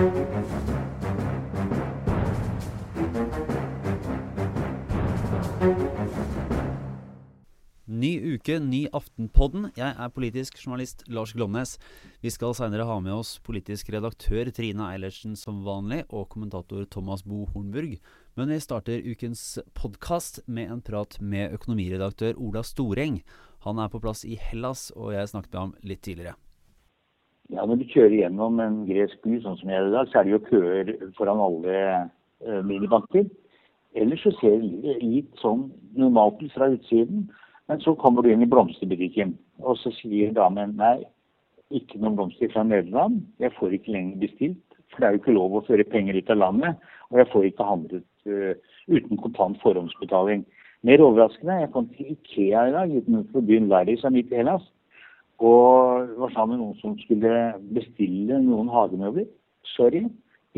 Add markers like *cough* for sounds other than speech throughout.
Ny uke, ny Aftenpodden. Jeg er politisk journalist Lars Glomnes. Vi skal seinere ha med oss politisk redaktør Trine Eilertsen som vanlig, og kommentator Thomas Bo Hornburg. Men vi starter ukens podkast med en prat med økonomiredaktør Ola Storeng. Han er på plass i Hellas, og jeg snakket med ham litt tidligere. Ja, Når du kjører gjennom en gresk by, sånn som jeg er i dag, så er det jo køer foran alle uh, minibanker. Ellers så ser det litt sånn normalt ut fra utsiden. Men så kommer du inn i blomsterbutikken, og så sier damen nei, ikke noen blomster fra Nederland. Jeg får ikke lenger bestilt, for det er jo ikke lov å føre penger ut av landet. Og jeg får ikke handlet uh, uten kontant forhåndsbetaling. Mer overraskende, jeg kom til Ikea i dag utenfor byen Laris av midt i Hellas. Og var sammen med noen som skulle bestille noen hagemøbler. Sorry,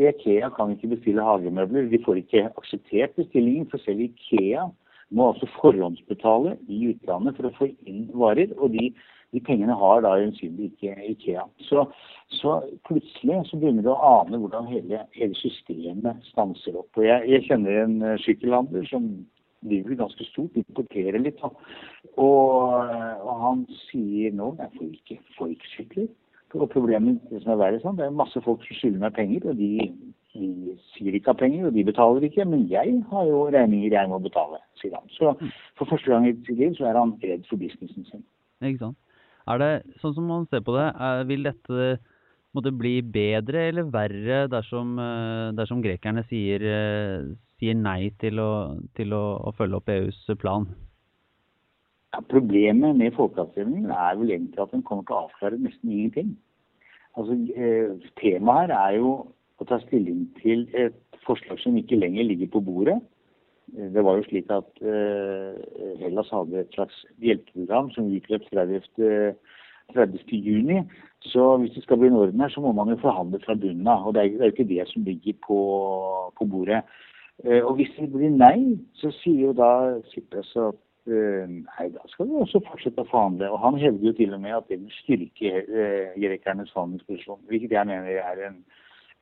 Ikea kan ikke bestille hagemøbler. De får ikke akseptert bestillingen, for selv Ikea må altså forhåndsbetale i utlandet for å få inn varer. Og de, de pengene har da øyensynlig ikke Ikea. Så, så, plutselig så begynner du å ane hvordan hele, hele systemet stanser opp. Og jeg, jeg kjenner en sykkelhandler som driver ganske stort, importerer litt. Og, og han sier nå jeg får ikke, får ikke sykler. Og problemet det som er verre, sånn, det er masse folk som skylder meg penger, og de de sier ikke har penger, og de betaler ikke. Men jeg har jo regninger jeg må betale, sier han. Så for første gang i sitt liv så er han redd for businessen sin. Ikke sant. Er det, sånn som man ser på det, er, vil dette måtte bli bedre eller verre dersom, eh, dersom grekerne sier, eh, sier nei til, å, til å, å, følge opp EUs plan? Ja, problemet med folkeavstemningen er vel egentlig at den kommer til å avklare nesten ingenting. Altså, eh, Temaet her er jo å ta stilling til et forslag som ikke lenger ligger på bordet. Det var jo slik at eh, Hellas hadde et slags hjelpeprogram som utløp 30. 30. juni. Så hvis det skal bli en orden her, så må man jo forhandle fra bunnen av. Og det er jo ikke det som ligger på, på bordet. Uh, og hvis det blir nei, så sier jo da Tsipras at uh, nei, da skal vi også fortsette å forhandle. Og han hevder jo til og med at det vil styrke uh, grekernes handelsposisjon, hvilket jeg mener er en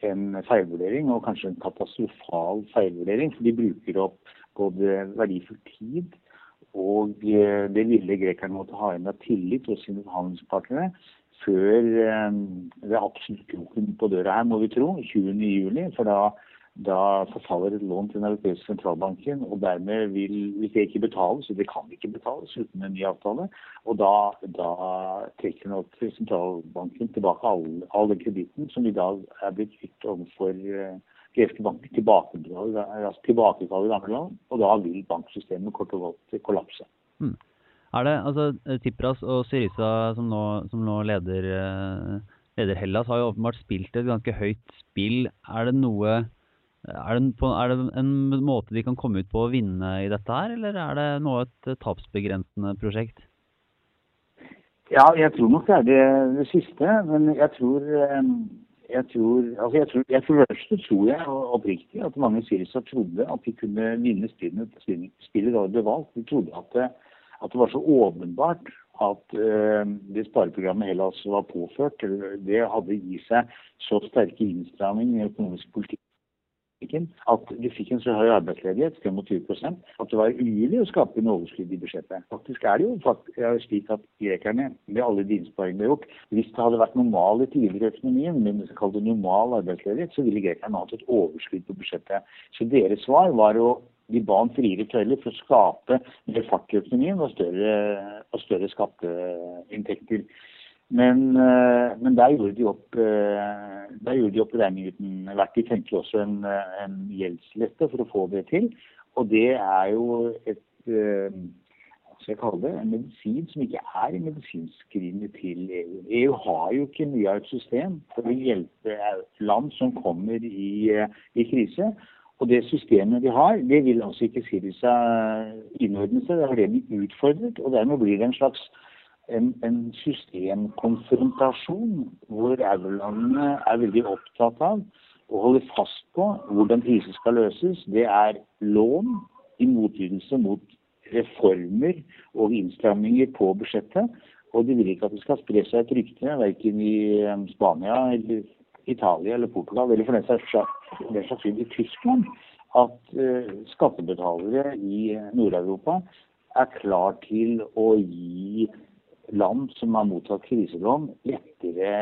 en feilvurdering, og kanskje en katastrofal feilvurdering. For de bruker opp både verdifull tid og eh, det lille grekerne måtte ha inn av tillit hos sine handelspartnere før eh, det absolutt kroken på døra her, må vi tro, 20.07. For da da forfaller et lån til Den europeiske sentralbanken, og dermed vil, hvis det ikke betales, og det kan ikke betales uten en ny avtale, og da, da trekker nok sentralbanken tilbake all, all den kreditten som i dag er blitt gitt overfor uh, greske banker, altså tilbakekaller gamle lån, og da vil banksystemet kort og godt kollapse. Mm. Er det, altså Tipras og Syriza som nå, som nå leder, uh, leder Hellas, har jo åpenbart spilt et ganske høyt spill. Er det noe er det, på, er det, en måte de kan komme ut på å vinne i dette her, eller er det noe et tapsbegrensende prosjekt? Ja, jeg tror nok det er det, det siste. Men jeg tror eh, jeg tror, altså jeg tror, jeg tror, første tror jeg oppriktig at mange syriser trodde at de kunne vinne spillet, spillet da det ble valgt. De trodde at det, at det var så åpenbart at uh, det spareprogrammet Hellas var påført, det hadde i seg så sterke innstramminger i økonomisk politikk at du fikk en så høy arbeidsledighet, 25% at det var umulig å skape en overskudd i budsjettet. Faktisk er det jo slik at grekerne, med alle de innsparingene de har gjort Hvis det hadde vært normal i tidligere økonomien, men det kalte normal arbeidsledighet, så ville grekerne hatt et overskudd på budsjettet. Så deres svar var å de ba om friere tøyler for å skape mer fart i økonomien og større, og større skatteinntekter. Men, eh, men, der gjorde de opp eh, der gjorde de opp regningen verdt. De tenkte også en, en gjeldslette for å få det til. Og det er jo et eh, hva skal jeg kalle det, en medisin som ikke er medisinskrivende til EU. EU har jo ikke mye av et system for å hjelpe land som kommer i, i krise. Og det systemet de har, det vil altså ikke Syriza innordne seg. Det har det de utfordret. Og dermed blir det en slags en, en systemkonfrontasjon hvor eurolandene er veldig opptatt av å holde fast på hvordan krisen skal løses. Det er lån i motytelse mot reformer og innstramminger på budsjettet. Og de vil ikke at det skal spre seg et rykte, verken i um, Spania eller Italia eller Portugal, eller for den saks skyld i Tyskland, at uh, skattebetalere i Nord-Europa er klar til å gi land som har mottatt kriselån, lettere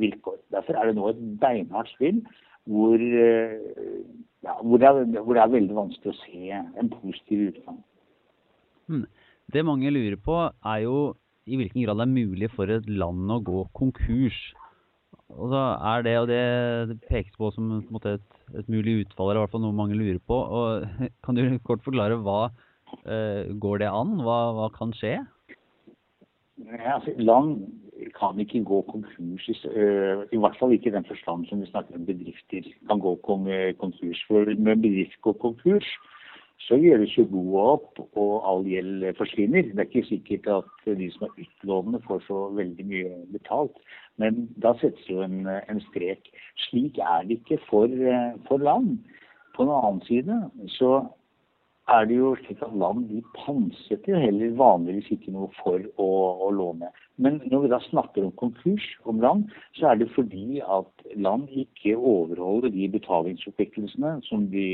vilkår. Derfor er det nå et beinhardt spill hvor, uh, ja, hvor, det er, hvor, det er, veldig vanskelig å se en positiv utgang. Hmm. Det mange lurer på, er jo i hvilken grad det er mulig for et land å gå konkurs. Og så er det, og det pekes på som måte, et, et, mulig utfall, eller i hvert fall noe mange lurer på. Og, *laughs* kan du kort forklare hva uh, går det an? Hva, hva kan skje? Altså, land kan ikke gå konkurs, uh, i hvert fall ikke i den forstand som vi snakker om bedrifter kan gå konkurs. For når bedrifter går konkurs, så gjøres jo boa opp, og all gjeld forsvinner. Det er ikke sikkert at de som er utlånende, får så veldig mye betalt. Men da settes jo en, en strek. Slik er det ikke for, for land. På den annen side så er det jo slik at land de pantsetter heller vanligvis ikke noe for å, å, låne. Men når vi da snakker om konkurs om land, så er det fordi at land ikke overholder de betalingsforpliktelsene som de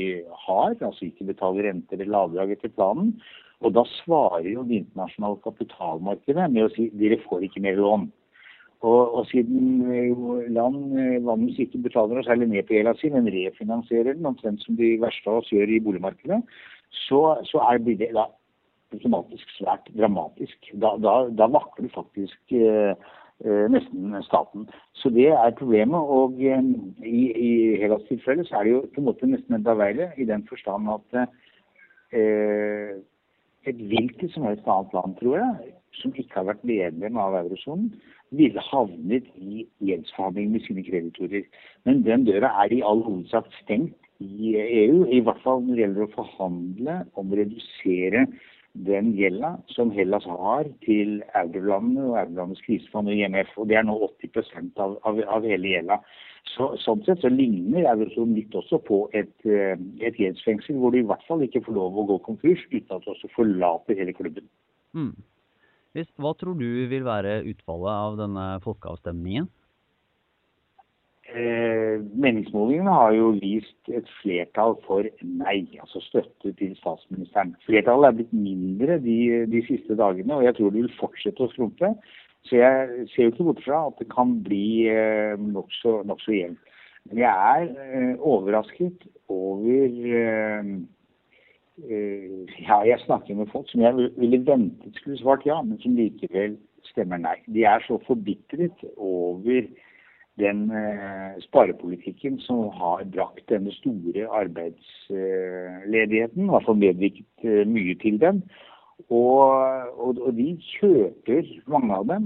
har, altså ikke betaler renter eller avdrag etter planen. Og da svarer jo det internasjonale kapitalmarkedet med å si dere får ikke mer lån. Og, og, siden land vanligvis ikke betaler noe særlig ned på gjelda si, men refinansierer den, omtrent som de verste av oss gjør i boligmarkedet, så, så er, blir det da automatisk svært dramatisk. Da, da, da vakler faktisk eh, eh, nesten staten. Så det er problemet. Og eh, i, i Hellas tilfelle så er det jo på en måte nesten enda verre i den forstand at eh, et hvilket som helst annet land, tror jeg, som ikke har vært medlem av eurosonen, ville havnet i gjeldsforhandling med sine kreditorer. Men den døra er i all hovedsak stengt i EU, i hvert fall når det gjelder å forhandle om å redusere den gjelda som Hellas har til eurolandene og eurolandenes krisefond og IMF. Og det er nå 80 av, av, av hele gjelda. Så, sånn sett så ligner eurosonen litt også på et, eh, et gjeldsfengsel, hvor du i hvert fall ikke får lov å gå konkurs uten at du også forlater hele klubben. Mm. Hva tror du vil være utfallet av denne folkeavstemningen? Eh, meningsmålingene har jo vist et flertall for nei, altså støtte til statsministeren. Flertallet er blitt mindre de, de siste dagene, og jeg tror det vil fortsette å skrumpe. Så jeg ser jo ikke bort fra at det kan bli eh, nokså nok jevnt. Men jeg er eh, overrasket over eh, Ja, jeg snakker med folk som jeg ville ventet skulle svart ja, men som likevel stemmer nei. De er så forbitret over den eh, sparepolitikken som har brakt denne store arbeidsledigheten, i hvert fall medvirket eh, mye til den. Og, og, og, de kjøper, mange av dem,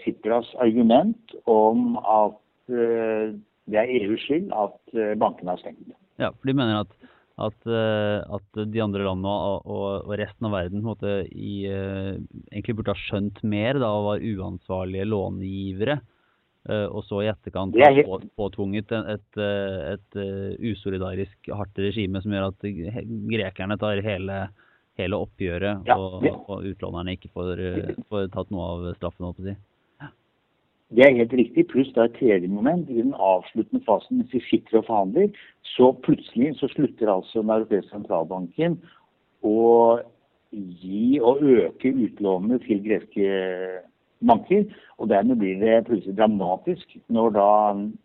Sipras argument om at eh, det er EUs skyld at eh, bankene har stengt. Ja, for de mener at, at, eh, at de andre landene og, og, resten av verden måte, i, egentlig burde ha skjønt mer da, og var uansvarlige långivere Eh, og så i etterkant har helt... påtvunget et, et, et, eh, usolidarisk hardt regime som gjør at grekerne tar hele, hele oppgjøret, ja, og, og, utlånerne ikke får, eh, får, tatt noe av straffen, holdt på å si. Det er helt riktig. Pluss det er et tredje moment. I den avsluttende fasen mens vi sitter og forhandler, så plutselig så slutter altså Den europeiske sentralbanken å gi og øke utlånene til greske banker. Og dermed blir det plutselig dramatisk når da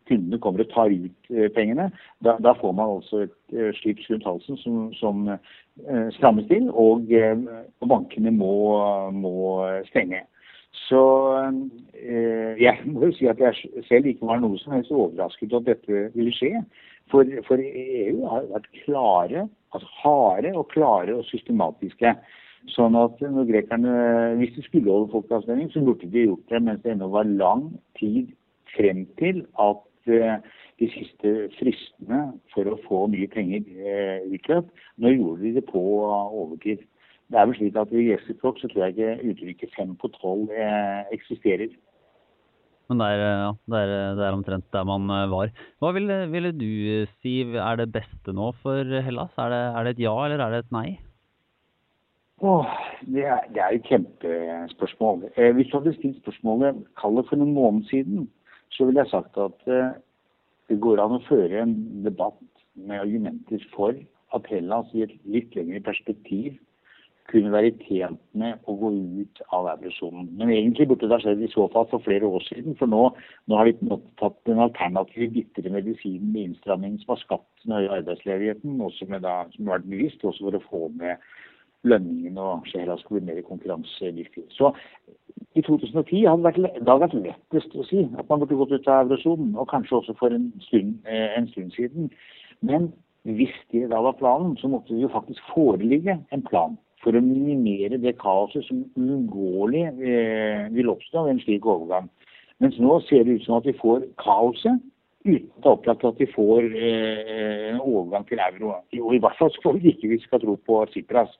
kundene kommer og tar ut eh, pengene. Da, da får man også et uh, slips rundt halsen som, som uh, strammes til, og, og bankene må, må, stenge. Så jeg må jo si at jeg selv ikke var noe som helst overrasket over at dette ville skje. For, for EU har vært klare, altså harde og klare og systematiske. Sånn at når grekerne, hvis de skulle holde folkeavstemning, så burde de gjort det mens det ennå var lang tid frem til at uh, de siste fristene for å få mye penger uh, utløp. Nå gjorde de det på overtid. Det er vel slik at I gjestespråk så tror jeg ikke uttrykket fem på tolv eksisterer. Men det er, ja, det, er, det er, omtrent der man var. Hva ville, ville, du si er det beste nå for Hellas? Er det, er det et ja eller er det et nei? Åh, det er, det er et kjempespørsmål. Eh, hvis du hadde stilt spørsmålet kall for noen måned siden, så ville jeg sagt at eh, det går an å føre en debatt med argumenter for at Hellas i et litt lengre perspektiv kunne være tjent med å gå ut av eurosonen. Men egentlig burde det ha skjedd i så fall for flere år siden. For nå, nå har de tatt den alternative bitre medisinen med innstramming som har skapt den høye arbeidsledigheten, også med som har vært bevisst, også for å få med lønningene og sjela skulle bli mer konkurransedyktig. Så i 2010 hadde det vært, det vært lettest å si at man burde gått ut av eurosonen, og kanskje også for en stund, eh, en stund siden. Men hvis det da var planen, så måtte det jo faktisk foreligge en plan for å minimere det kaoset som uunngåelig eh, vil oppstå ved en slik overgang. Mens nå ser det ut som at vi får kaoset uten at det er opplagt at vi får eh, overgang til euro. Og i hvert fall så får vi ikke hvis vi skal tro på Tsipras.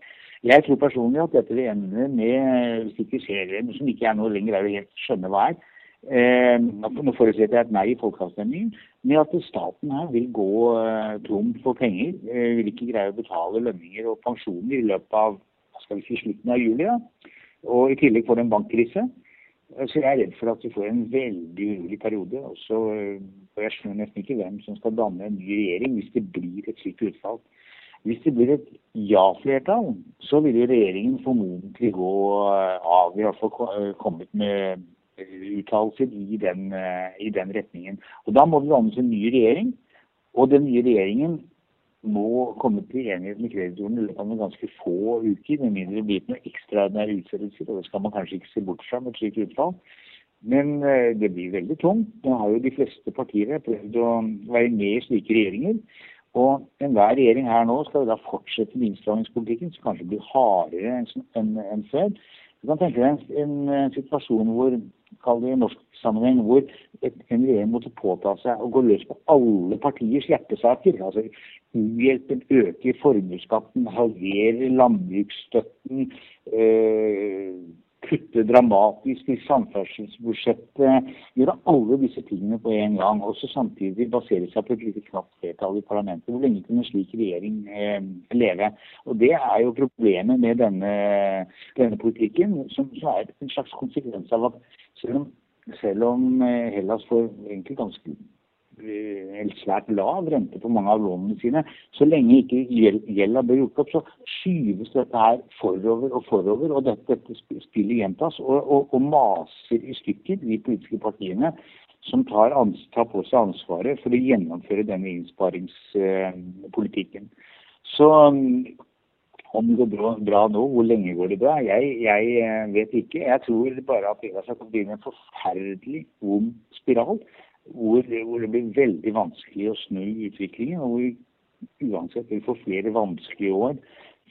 Jeg tror personlig at dette vil ende med, hvis ikke skjer det, som ikke er noe lenger, er helt skjønne hva er. Eh, nå forutsetter jeg et nei i folkeavstemningen, med at staten her vil gå eh, tom for penger. Eh, vil ikke greie å betale lønninger og pensjoner i løpet av skal vi si, slutten av juli. Ja. Og i tillegg får det en bankkrise. Så jeg er redd for at vi får en veldig urolig periode. Og jeg skjønner nesten ikke hvem som skal danne en ny regjering hvis det blir et slikt utfall. Hvis det blir et ja-flertall, så vil regjeringen formodentlig gå av. I hvert fall kommet med uttalelser i i den retningen. Og Da må det dannes en ny regjering. Og den nye regjeringen må komme til enighet med kreditorene i løpet av ganske få uker, med mindre det blir noen ekstraordinære utsettelser. Og det skal man kanskje ikke se bort fra med et slikt utfall. Men det blir veldig tungt. Nå har jo de fleste partier prøvd å være med i slike regjeringer. Og enhver regjering her nå skal da fortsette med som kanskje blir hardere enn en før. Du kan tenke deg en, en situasjon hvor kall det i norsk sammenheng, hvor et, en regjering måtte påta seg å gå løs på alle partiers hjertesaker. altså Uhjelpen øker formuesskatten, halverer landbruksstøtten, øh, kutte dramatisk i samferdselsbudsjettet, gjøre alle disse tingene på en gang. Og så samtidig basere seg på et lite knapt flertall i parlamentet. Hvor lenge kunne en slik regjering eh, leve? Og Det er jo problemet med denne, denne politikken, som, som, er en slags konsekvens av at selv om, selv om eh, Hellas får egentlig ganske en svært lav rente på mange av lånene sine. Så lenge ikke gjelda blir gjort opp, så skyves dette her forover og forover. Og dette, dette spillet gjentas og, og, og, maser i stykker de politiske partiene som tar, tar, på seg ansvaret for å gjennomføre denne innsparingspolitikken. Så om det går bra, bra, nå, hvor lenge går det bra? Jeg, jeg, eh, vet ikke. Jeg tror bare at det har kommet en forferdelig vond spiral hvor, hvor, det blir veldig vanskelig å snu utviklingen. Og hvor uansett vil få flere vanskelige år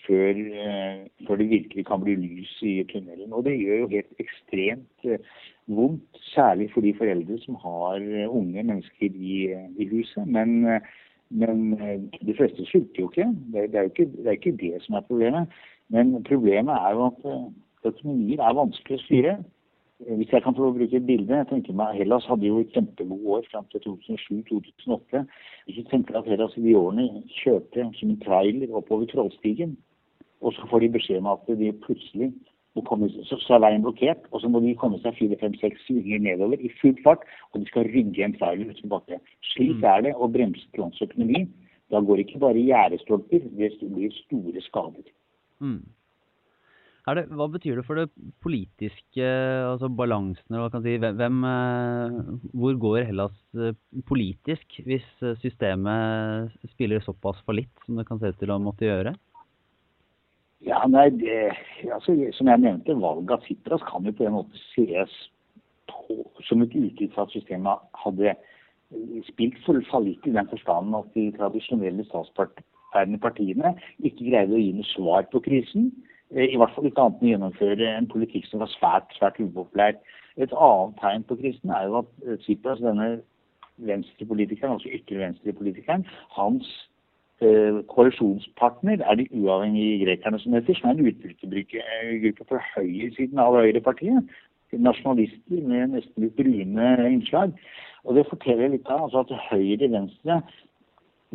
før, eh, før, det virkelig kan bli lys i tunnelen. Og det gjør jo helt ekstremt eh, vondt, særlig for de foreldre som har eh, unge mennesker i, i huset. Men, men, de fleste sulter jo ikke. Det, det, ikke. det er ikke det som er problemet. Men problemet er jo at økonomier er vanskelig å styre. Hvis jeg kan få bruke et bilde jeg tenker meg Hellas hadde jo kjempegode år fram til 2007-2008. Hvis du tenker at Hellas i de årene kjørte som en trailer oppover Trollstigen, og så får de beskjed om at de plutselig må komme, så, så er veien blokkert, og så må de komme seg fire, fem, seks svinger nedover i full fart, og de skal rygge en trailer tilbake. Slik mm. er det å bremse et økonomi. Da går ikke bare gjerdestolper, det blir store skader. Mm. Det, hva betyr det for det politiske, altså balansen hva kan si, hvem, eh, Hvor går Hellas eh, politisk hvis eh, systemet spiller såpass fallitt som det kan se ut til å måtte gjøre? Ja, nei, det, altså, Som jeg nevnte, valget av Sitras kan jo på en måte ses på, som et uttrykk for at systemet hadde spilt for fallitt i den forstand at de tradisjonelle statsbærende partiene ikke greide å gi noe svar på krisen. Eh, I hvert fall ikke annet enn å gjennomføre en politikk som var svært svært upopulær. Et annet tegn på krisen er jo at eh, Tsipras, denne venstrepolitikeren, altså ytre venstrepolitikeren, hans eh, koalisjonspartner er de uavhengige grekerne som heter, som er en utbyttegruppe for høyresiden av Høyrepartiet. Nasjonalister med nesten litt brune innslag. Og det forteller litt av altså at høyre-venstre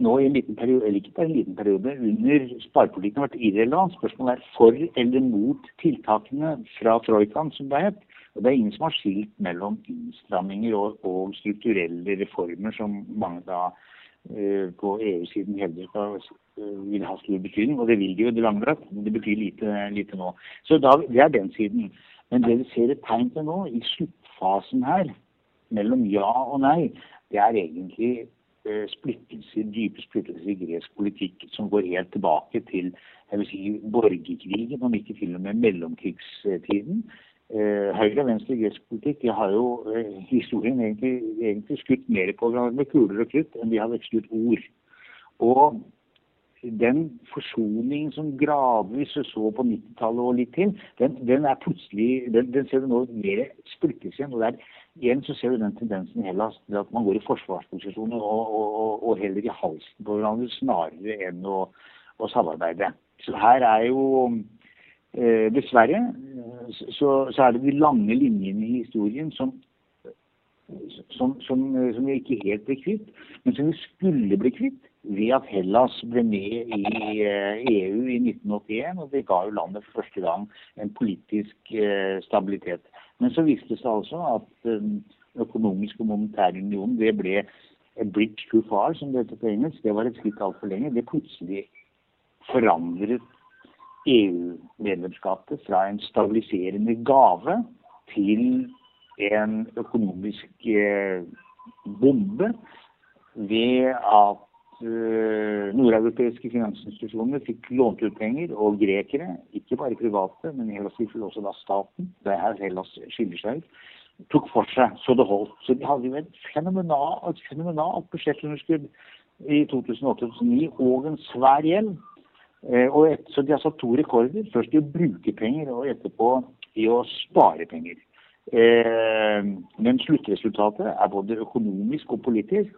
nå i en liten periode, eller ikke bare en liten periode, under sparepolitikken har vært irrelevant. Spørsmålet er for eller mot tiltakene fra troikaen, som det het. Og Det er ingen som har skilt mellom innstramminger og, og strukturelle reformer, som mange da uh, på EU-siden hevder uh, vil ha stor betydning. Og det vil de jo i det lange løp, men det betyr lite, lite nå. Så da, Det er den siden. Men det vi ser et tegn til nå, i sluttfasen her, mellom ja og nei, det er egentlig Eh, splittelser, dype splittelser i gresk politikk som går helt tilbake til jeg vil si, borgerkrigen, om ikke til og med mellomkrigstiden. Eh, høyre og venstre i gresk politikk de har jo eh, historien egentlig, egentlig skutt mer på med kuler og krutt enn de har vekslet ord. Og den forsoningen som gradvis så på 90-tallet og litt til, den, den er plutselig den, den, ser du nå mer splittes igjen. og der, Igjen så ser du den tendensen i Hellas til at man går i forsvarsposisjoner og, og, og heller i halsen på hverandre snarere enn å, å, samarbeide. Så her er jo eh, Dessverre så, så, er det de lange linjene i historien som som, som, som vi ikke helt ble kvitt, men som vi skulle bli kvitt ved at Hellas ble med i EU eh, e i 1981. og Det ga jo landet for første gang en politisk eh, stabilitet. Men så viste det seg altså at den eh, økonomiske og monetære unionen det ble a bridge too far, som det heter på engelsk. Det var et skritt altfor lenge. Det plutselig forandret EU-medlemskapet fra en stabiliserende gave til en økonomisk bombe ved at nordeuropeiske finansinstitusjoner fikk lånt ut penger, og grekere, ikke bare private, men i Hellas tilfelle også da staten, det er her Hellas skiller seg ut, tok for seg så det holdt. Så de hadde jo et fenomenalt, fenomenalt budsjettunderskudd i 2008-2009 og en svær gjeld. Eh, et, så de har satt to rekorder. Først i å bruke penger, og etterpå i å spare penger. Eh, men sluttresultatet er både økonomisk og politisk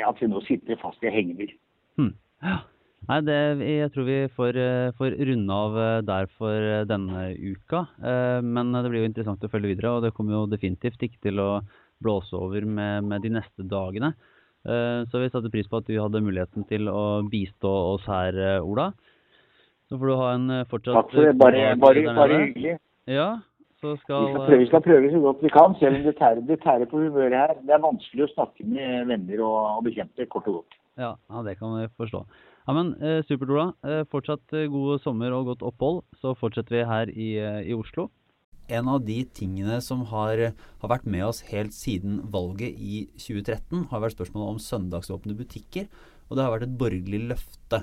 at vi nå sitter fast i hengemyr. Hmm. Ja. Nei, det, jeg tror vi får, eh, får runde av eh, der for eh, denne uka. Men det blir jo interessant å følge videre, og det kommer jo definitivt ikke til å blåse over med, med de neste dagene. Så vi satte pris på at du hadde muligheten til å bistå oss her, Ola. Så får du ha en fortsatt Takk for det. Bare, bare, bare hyggelig. Ja, så skal vi skal, prøve, vi skal prøve så godt vi kan, selv om det tærer, det tærer på humøret her. Det er vanskelig å snakke med venner og, og bekjente, kort og godt. Ja, ja, det kan vi forstå. Ja, men eh, Supert, Ola. Eh, fortsatt eh, god sommer og godt opphold. Så fortsetter vi her i, eh, i Oslo. En av de tingene som har, har, vært med oss helt siden valget i 2013, har vært spørsmålet om søndagsåpne butikker. Og det har vært et borgerlig løfte.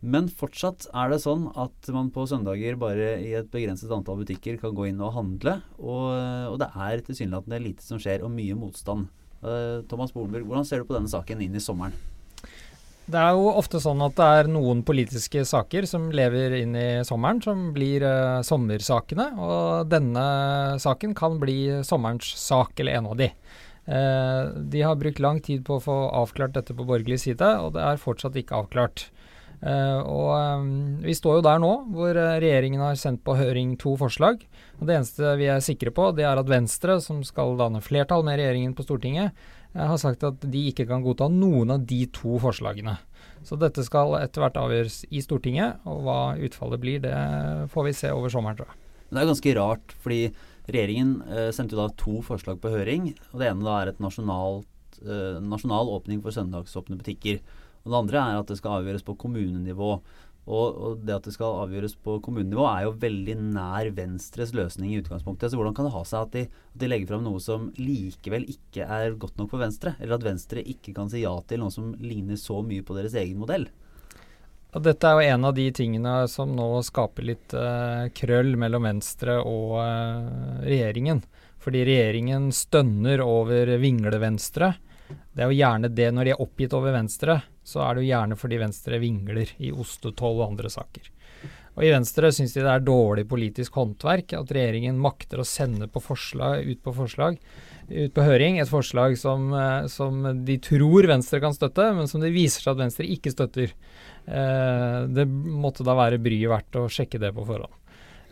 Men fortsatt er det sånn at man på søndager bare i et begrenset antall butikker kan gå inn og handle. Og, og det er tilsynelatende lite som skjer, og mye motstand. Uh, Thomas Bolenburg, hvordan ser du på denne saken inn i sommeren? Det er jo ofte sånn at det er noen politiske saker som lever inn i sommeren, som blir uh, sommersakene. Og denne saken kan bli sommerens sak, eller en av de. Uh, de har brukt lang tid på å få avklart dette på borgerlig side, og det er fortsatt ikke avklart. Uh, og um, Vi står jo der nå hvor uh, regjeringen har sendt på høring to forslag. og Det eneste vi er sikre på, det er at Venstre, som skal danne flertall med regjeringen på Stortinget, uh, har sagt at de ikke kan godta noen av de to forslagene. Så dette skal etter hvert avgjøres i Stortinget, og hva utfallet blir, det får vi se over sommeren, tror jeg. Det er ganske rart, fordi regjeringen sendte jo da to forslag på høring. og Det ene da er et nasjonalt, nasjonal åpning for søndagsåpne butikker. Og det andre er at det skal avgjøres på kommunenivå. Og, det at det skal avgjøres på kommunenivå er jo veldig nær Venstres løsning i utgangspunktet. Så hvordan kan det ha seg at de, at de legger fram noe som likevel ikke er godt nok for Venstre? Eller at Venstre ikke kan si ja til noe som ligner så mye på deres egen modell? Og dette er jo en av de tingene som nå skaper litt uh, krøll mellom Venstre og uh, regjeringen. Fordi regjeringen stønner over vingle-Venstre. Det er jo gjerne det når de er oppgitt over Venstre så er det jo gjerne fordi Venstre vingler i ostetoll og andre saker. Og I Venstre syns de det er dårlig politisk håndverk at regjeringen makter å sende på forslag, ut på forslag, ut på høring, et forslag som, eh, som, de tror Venstre kan støtte, men som det viser seg at Venstre ikke støtter. Eh, det måtte da være bryet verdt å sjekke det på forhånd.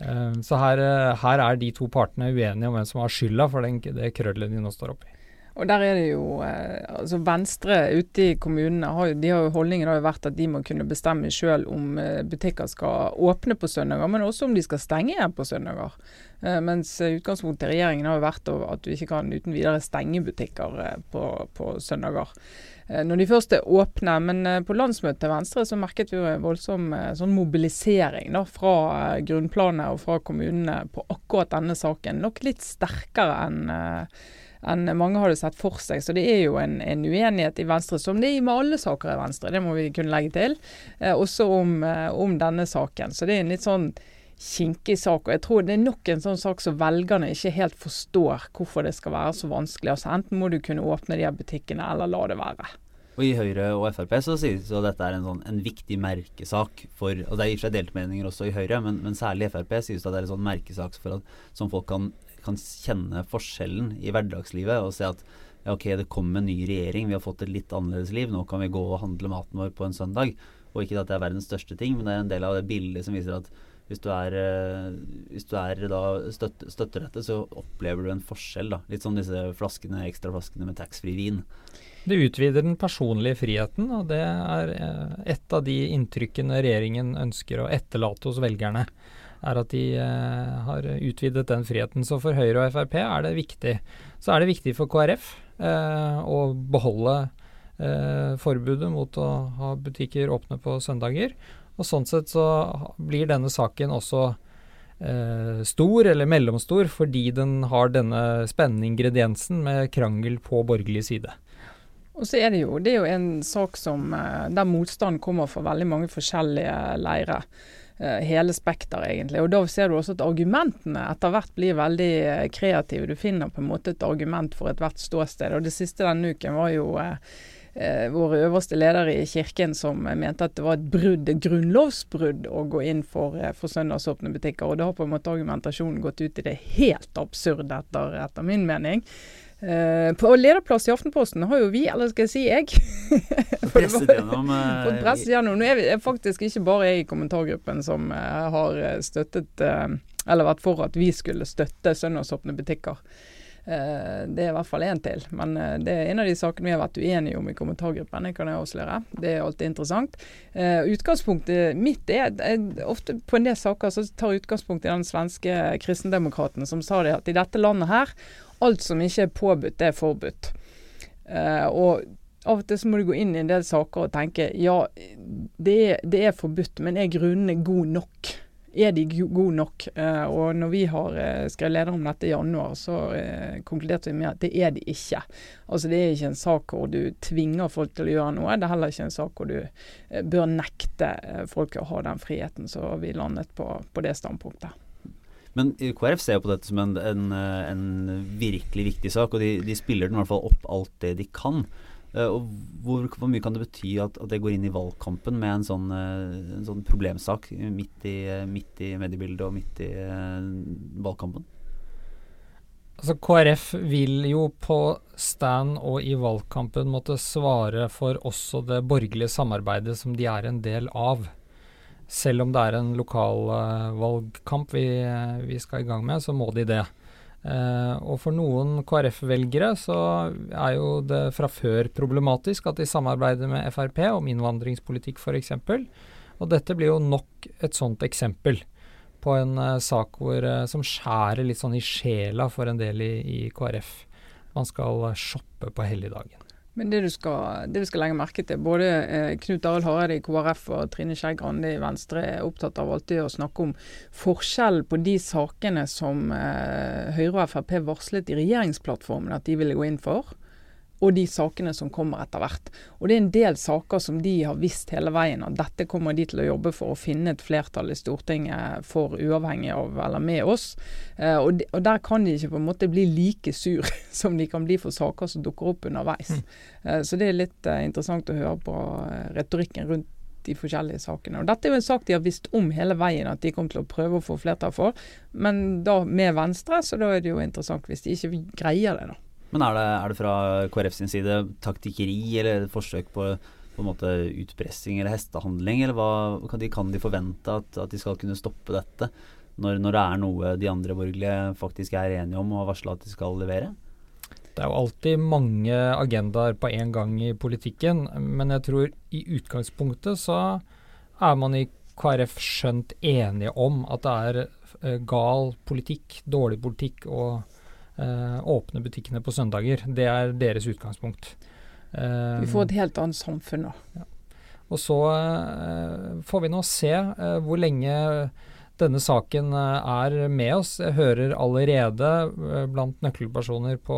Eh, så her, her, er de to partene uenige om hvem som har skylda for den, det krøllet de nå står oppi. Og der er det jo eh, altså Venstre ute i kommunene har, de har jo holdningen har jo vært at de må kunne bestemme sjøl om eh, butikker skal åpne på søndager, men også om de skal stenge igjen på søndager. Eh, mens utgangspunktet til regjeringen har jo vært at du ikke kan uten videre stenge butikker på, på søndager. Når de først er åpne. Men på landsmøtet til Venstre så merket vi jo en voldsom sånn mobilisering da, fra grunnplanet og fra kommunene på akkurat denne saken. Nok litt sterkere enn enn mange hadde sett for seg. Så det er jo en, en, uenighet i Venstre, som det er med alle saker i Venstre. Det må vi kunne legge til. Eh, også om, eh, om, denne saken. Så det er en litt sånn kinkig sak. Og jeg tror det er nok en sånn sak som velgerne ikke helt forstår hvorfor det skal være så vanskelig. Altså Enten må du kunne åpne de her butikkene, eller la det være. Og I Høyre og Frp så sies at dette er en, sånn, en viktig merkesak for og Det er i og for seg delte meninger også i Høyre, men, men særlig i Frp sies det at det er en sånn merkesak at, som folk kan kan kjenne forskjellen i hverdagslivet og se at ja, ok, det kommer en ny regjering, vi har fått et litt annerledes liv, nå kan vi gå og handle maten vår på en søndag. Og ikke at det er verdens største ting, men det er en del av det bildet som viser at hvis du er, eh, hvis du er da støt, støtter dette, så opplever du en forskjell. da. Litt som disse flaskene, ekstra flaskene med taxfree vin. Det utvider den personlige friheten, og det er eh, et av de inntrykkene regjeringen ønsker å etterlate hos velgerne er at de eh, har utvidet den friheten. Så for Høyre og Frp er det viktig. Så er det viktig for KrF eh, å beholde eh, forbudet mot å ha butikker åpne på søndager. Og sånn sett så blir denne saken også stor, eller mellomstor, fordi den har denne spennende ingrediensen med krangel på borgerlig side. Og så er det jo, det er jo en sak som, der motstand kommer fra veldig mange forskjellige leirer. Eh, hele spekter, egentlig. Og da ser du også at argumentene etter hvert blir veldig eh, kreative. Du finner på en måte et argument for ethvert ståsted. Og det siste denne uken var jo eh, eh, vår øverste leder i kirken som mente at det var et brudd, et grunnlovsbrudd å gå inn for, for søndagsåpne butikker. Og da har på en måte argumentasjonen gått ut i det helt absurde, etter, etter min mening. Uh, på lederplass i Aftenposten har jo vi, eller skal jeg si jeg *laughs* Presset gjennom. Uh, *laughs* presset gjennom. Nå er vi faktisk ikke bare jeg i kommentargruppen som uh, har støttet Eller vært for at vi skulle støtte søndagsåpne butikker. det er i hvert fall én til. Men det er en av de sakene vi har vært uenige om i kommentargruppen. Det kan jeg avsløre. Det er alltid interessant. utgangspunktet mitt er, ofte på en del saker så tar utgangspunkt i den svenske kristendemokraten som sa det at i dette landet her alt som ikke er påbudt, det er forbudt. Uh, og av og til så må du gå inn i en del saker og tenke ja, det det er forbudt, men er grunnene gode nok? Er de gode nok? Uh, og når vi har uh, skrevet leder om dette i januar, så konkluderte vi med at det er de ikke. Altså Det er ikke en sak hvor du tvinger folk til å gjøre noe. Det er heller ikke en sak hvor du bør nekte folk å ha den friheten. Så vi landet på, på det standpunktet. Men KrF ser jo på dette som en, en, en virkelig viktig sak, og de, de, spiller den i hvert fall opp alt det de kan. Uh, og hvor, hvor, mye kan det bety at, at, det går inn i valgkampen med en sånn, uh, en sånn problemsak midt i, midt i, mediebildet og midt i valgkampen? Altså KrF vil jo på stand og i valgkampen måtte svare for også det borgerlige samarbeidet som de er en del av selv om det er en lokalvalgkamp uh, vi, vi, skal i gang med, så må de det. Uh, og for noen KrF-velgere så er jo det fra før problematisk at de samarbeider med Frp om innvandringspolitikk f.eks. Og dette blir jo nok et sånt eksempel på en sak hvor, som skjærer litt sånn i sjela for en del i, i KrF. Man skal shoppe på helligdagen. Men det du, skal, det du skal legge merke til, både eh, Knut Arild Hareide i KrF og Trine Skei Grande i Venstre er opptatt av alltid å snakke om forskjell på de sakene som eh, Høyre og Frp varslet i regjeringsplattformen at de ville gå inn for og de sakene som kommer etter hvert. Og Det er en del saker som de har visst hele veien at dette kommer de til å jobbe for å finne et flertall i Stortinget for, uavhengig av eller med oss. Eh, og, de, og, Der kan de ikke på en måte bli like sur *laughs* som de kan bli for saker som dukker opp underveis. Mm. Eh, så det er litt eh, interessant å høre på eh, retorikken rundt de forskjellige sakene. Og Dette er jo en sak de har visst om hele veien at de kommer til å prøve å få flertall for, men da med Venstre, så da er det jo interessant hvis de ikke greier det. da. Men er det, er det fra KrF sin side taktikkeri eller forsøk på, på en måte utpressing eller hestehandling, eller hva kan de, kan de forvente at, at, de skal kunne stoppe dette, når, når, det er noe de andre borgerlige faktisk er enige om og har varsla at de skal levere? Det er jo alltid mange agendaer på en gang i politikken, men jeg tror i utgangspunktet så er man i KrF skjønt enige om at det er eh, gal politikk, dårlig politikk, eh, åpne butikkene på søndager. Det er deres utgangspunkt. Vi får et helt annet samfunn nå. Ja. Og så uh, får vi nå se uh, hvor lenge denne saken er med oss. Jeg hører allerede blant nøkkelpersoner på,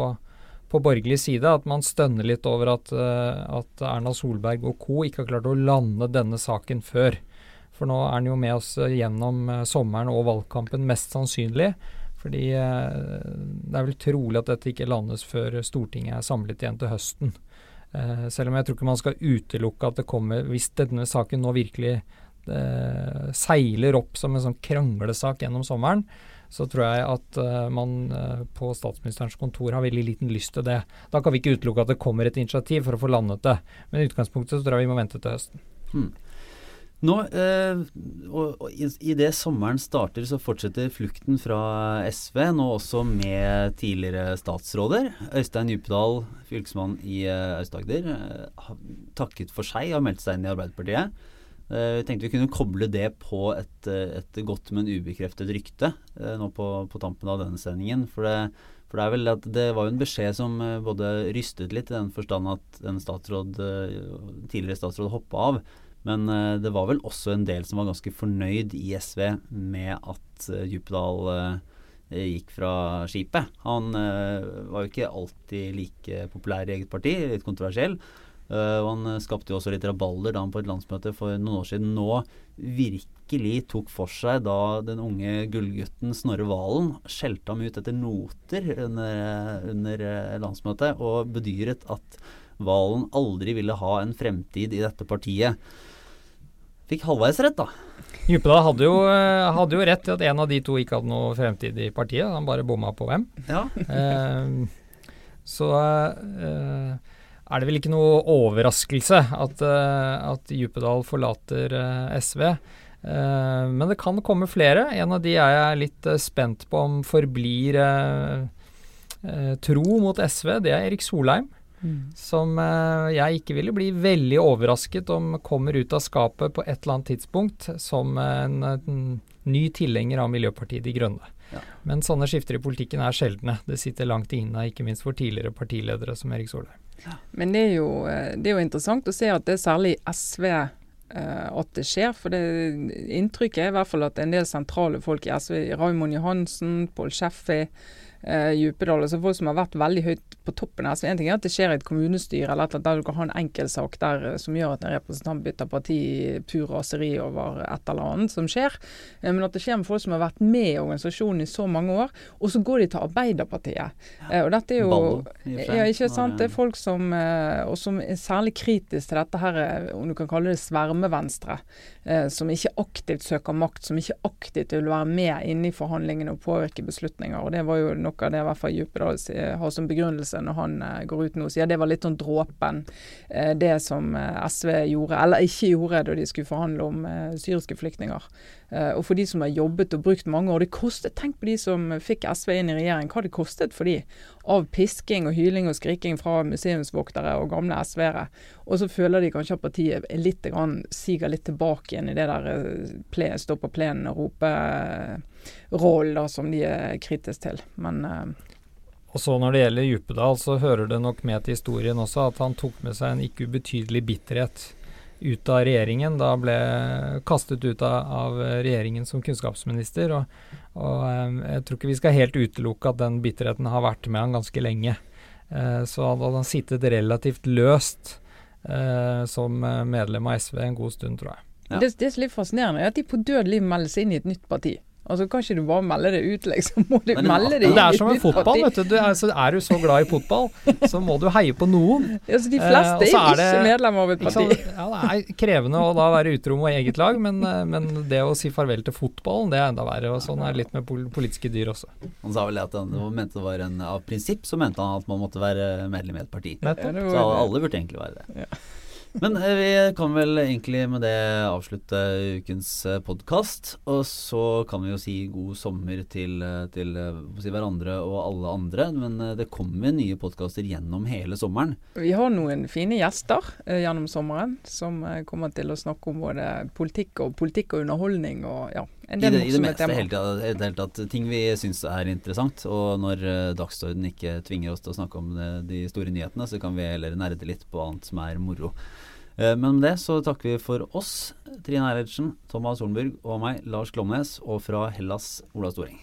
på, borgerlig side at man stønner litt over at, at, Erna Solberg og co. ikke har klart å lande denne saken før. For nå er den jo med oss gjennom sommeren og valgkampen, mest sannsynlig. Fordi det er vel trolig at dette ikke landes før Stortinget er samlet igjen til høsten. Uh, selv om jeg tror ikke man skal utelukke at det kommer Hvis denne saken nå virkelig uh, seiler opp som en sånn kranglesak gjennom sommeren, så tror jeg at man på statsministerens kontor har veldig liten lyst til det. Da kan vi ikke utelukke at det kommer et initiativ for å få landet det. Men i utgangspunktet så tror jeg vi må vente til høsten. Hmm. Nå, eh, og, og i, i, det sommeren starter, så fortsetter flukten fra SV, nå også med tidligere statsråder. Øystein Djupedal, fylkesmann i eh, Aust-Agder, eh, takket for seg og meldt seg inn i Arbeiderpartiet. Eh, tenkte vi kunne koble det på et, eh, et godt, men ubekreftet rykte eh, nå på, på, tampen av denne sendingen. For det, for det, er vel at det var jo en beskjed som både rystet litt, i den forstand at en statsråd, tidligere statsråd hoppa av. Men uh, det var vel også en del som var ganske fornøyd i SV med at uh, Djupedal uh, gikk fra skipet. Han var jo ikke alltid like populær i eget parti, litt kontroversiell. og han skapte jo også litt rabalder da han på et landsmøte for noen år siden nå virkelig tok for seg da den unge gullgutten Snorre Valen skjelte ham ut etter noter under, under landsmøtet og bedyret at Valen aldri ville ha en fremtid i dette partiet. Fikk halvveis rett, da. Djupedal hadde, eh, hadde, jo rett i at en av de to ikke hadde noe fremtid i partiet. Han bare bomma på hvem. Ja. eh, så eh, er det vel ikke noe overraskelse at, eh, at Djupedal forlater eh, SV. Eh, men det kan komme flere. En av de er jeg litt spent på om forblir tro mot SV. Det er Erik Solheim. Mm. Som eh, jeg ikke ville bli veldig overrasket om kommer ut av skapet på et eller annet tidspunkt som en, en ny tilhenger av Miljøpartiet De Grønne. Ja. Men sånne skifter i politikken er sjeldne. Det sitter langt inne, ikke minst for tidligere partiledere som Erik Solheim. Ja. Men det er, jo, eh, det er, jo, interessant å se at det er særlig SV uh, at det skjer. For det inntrykket er i hvert fall at en del sentrale folk i SV, Raymond Johansen, Pål Scheffi, uh, Djupedal, altså folk som har vært veldig høyt på toppen her. Så En ting er at det skjer i et kommunestyre eller et der du kan ha en enkeltsak der eh, som gjør at en representant bytter parti i pur raseri over et eller annet som skjer. Eh, men at det skjer med folk som har vært med i organisasjonen i så mange år, og så går de til Arbeiderpartiet. Ja. Og dette er jo ja, ikke sant, det er folk som, og som er særlig kritisk til dette her, om du kan kalle det svermevenstre. Som ikke aktivt søker makt, som ikke aktivt vil være med inne i forhandlingene og påvirke beslutninger. og Det var jo noe av det i hvert fall Djupedal har som begrunnelse når han uh, går ut nå og sier det var litt sånn dråpen, uh, det som uh, SV gjorde, eller ikke gjorde da de skulle forhandle om syriske flyktninger. Og for de som har jobbet og brukt mange år, det kostet, tenk på de som fikk SV inn i regjering, hva det kostet for de av pisking og hyling og skriking fra museumsvoktere og gamle SV-ere. Og så føler de kanskje at partiet er litt, grann, siger litt tilbake igjen i det der stå på plenen og rope-rollen som de er kritiske til. Men og så Når det gjelder Djupedal, så hører det nok med til historien også at han tok med seg en ikke ubetydelig bitterhet ut av regjeringen. Da ble kastet ut av, av regjeringen som kunnskapsminister. Og, og, eh, jeg tror ikke vi skal helt utelukke at den bitterheten har vært med han ganske lenge. Eh, så hadde han sittet relativt løst eh, som medlem av SV en god stund, tror jeg. Ja. Det, det som er litt fascinerende, er at de på død liv melder seg inn i et nytt parti. Altså, Kan ikke du bare melde det ut, liksom? Må du melde det Det er som med fotball, vet du. du er, er, du så glad i fotball, så må du heie på noen. Ja, så De fleste eh, er, er ikke medlemmer av et parti. Så, ja, Det er krevende å da være utro mot eget lag, men, eh, men, det å si farvel til fotballen, det er enda verre. og Sånn er det litt med politiske dyr også. Han sa vel at han mente det var en, av prinsipp så mente han at man måtte være medlem i et parti. Så alle burde egentlig være det. Ja. Men eh, vi kan vel egentlig med det avslutte ukens eh, podkast. Og så kan vi jo si god sommer til, eh, til si hverandre og alle andre. Men det kommer nye podkaster gjennom hele sommeren. Vi har noen fine gjester gjennom sommeren som kommer til å snakke om både politikk og politikk og underholdning og ja, I det, i det meste hele tida. tatt Ting vi syns er interessant. Og når uh, dagsorden ikke tvinger oss til å snakke om det, de store nyhetene, så kan vi heller nerde litt på annet som er moro. Eh, men med det så takker vi for oss, Trine Eilertsen, Thomas Hornburg og meg, Lars Klomnes, og fra Hellas, Ola Storing.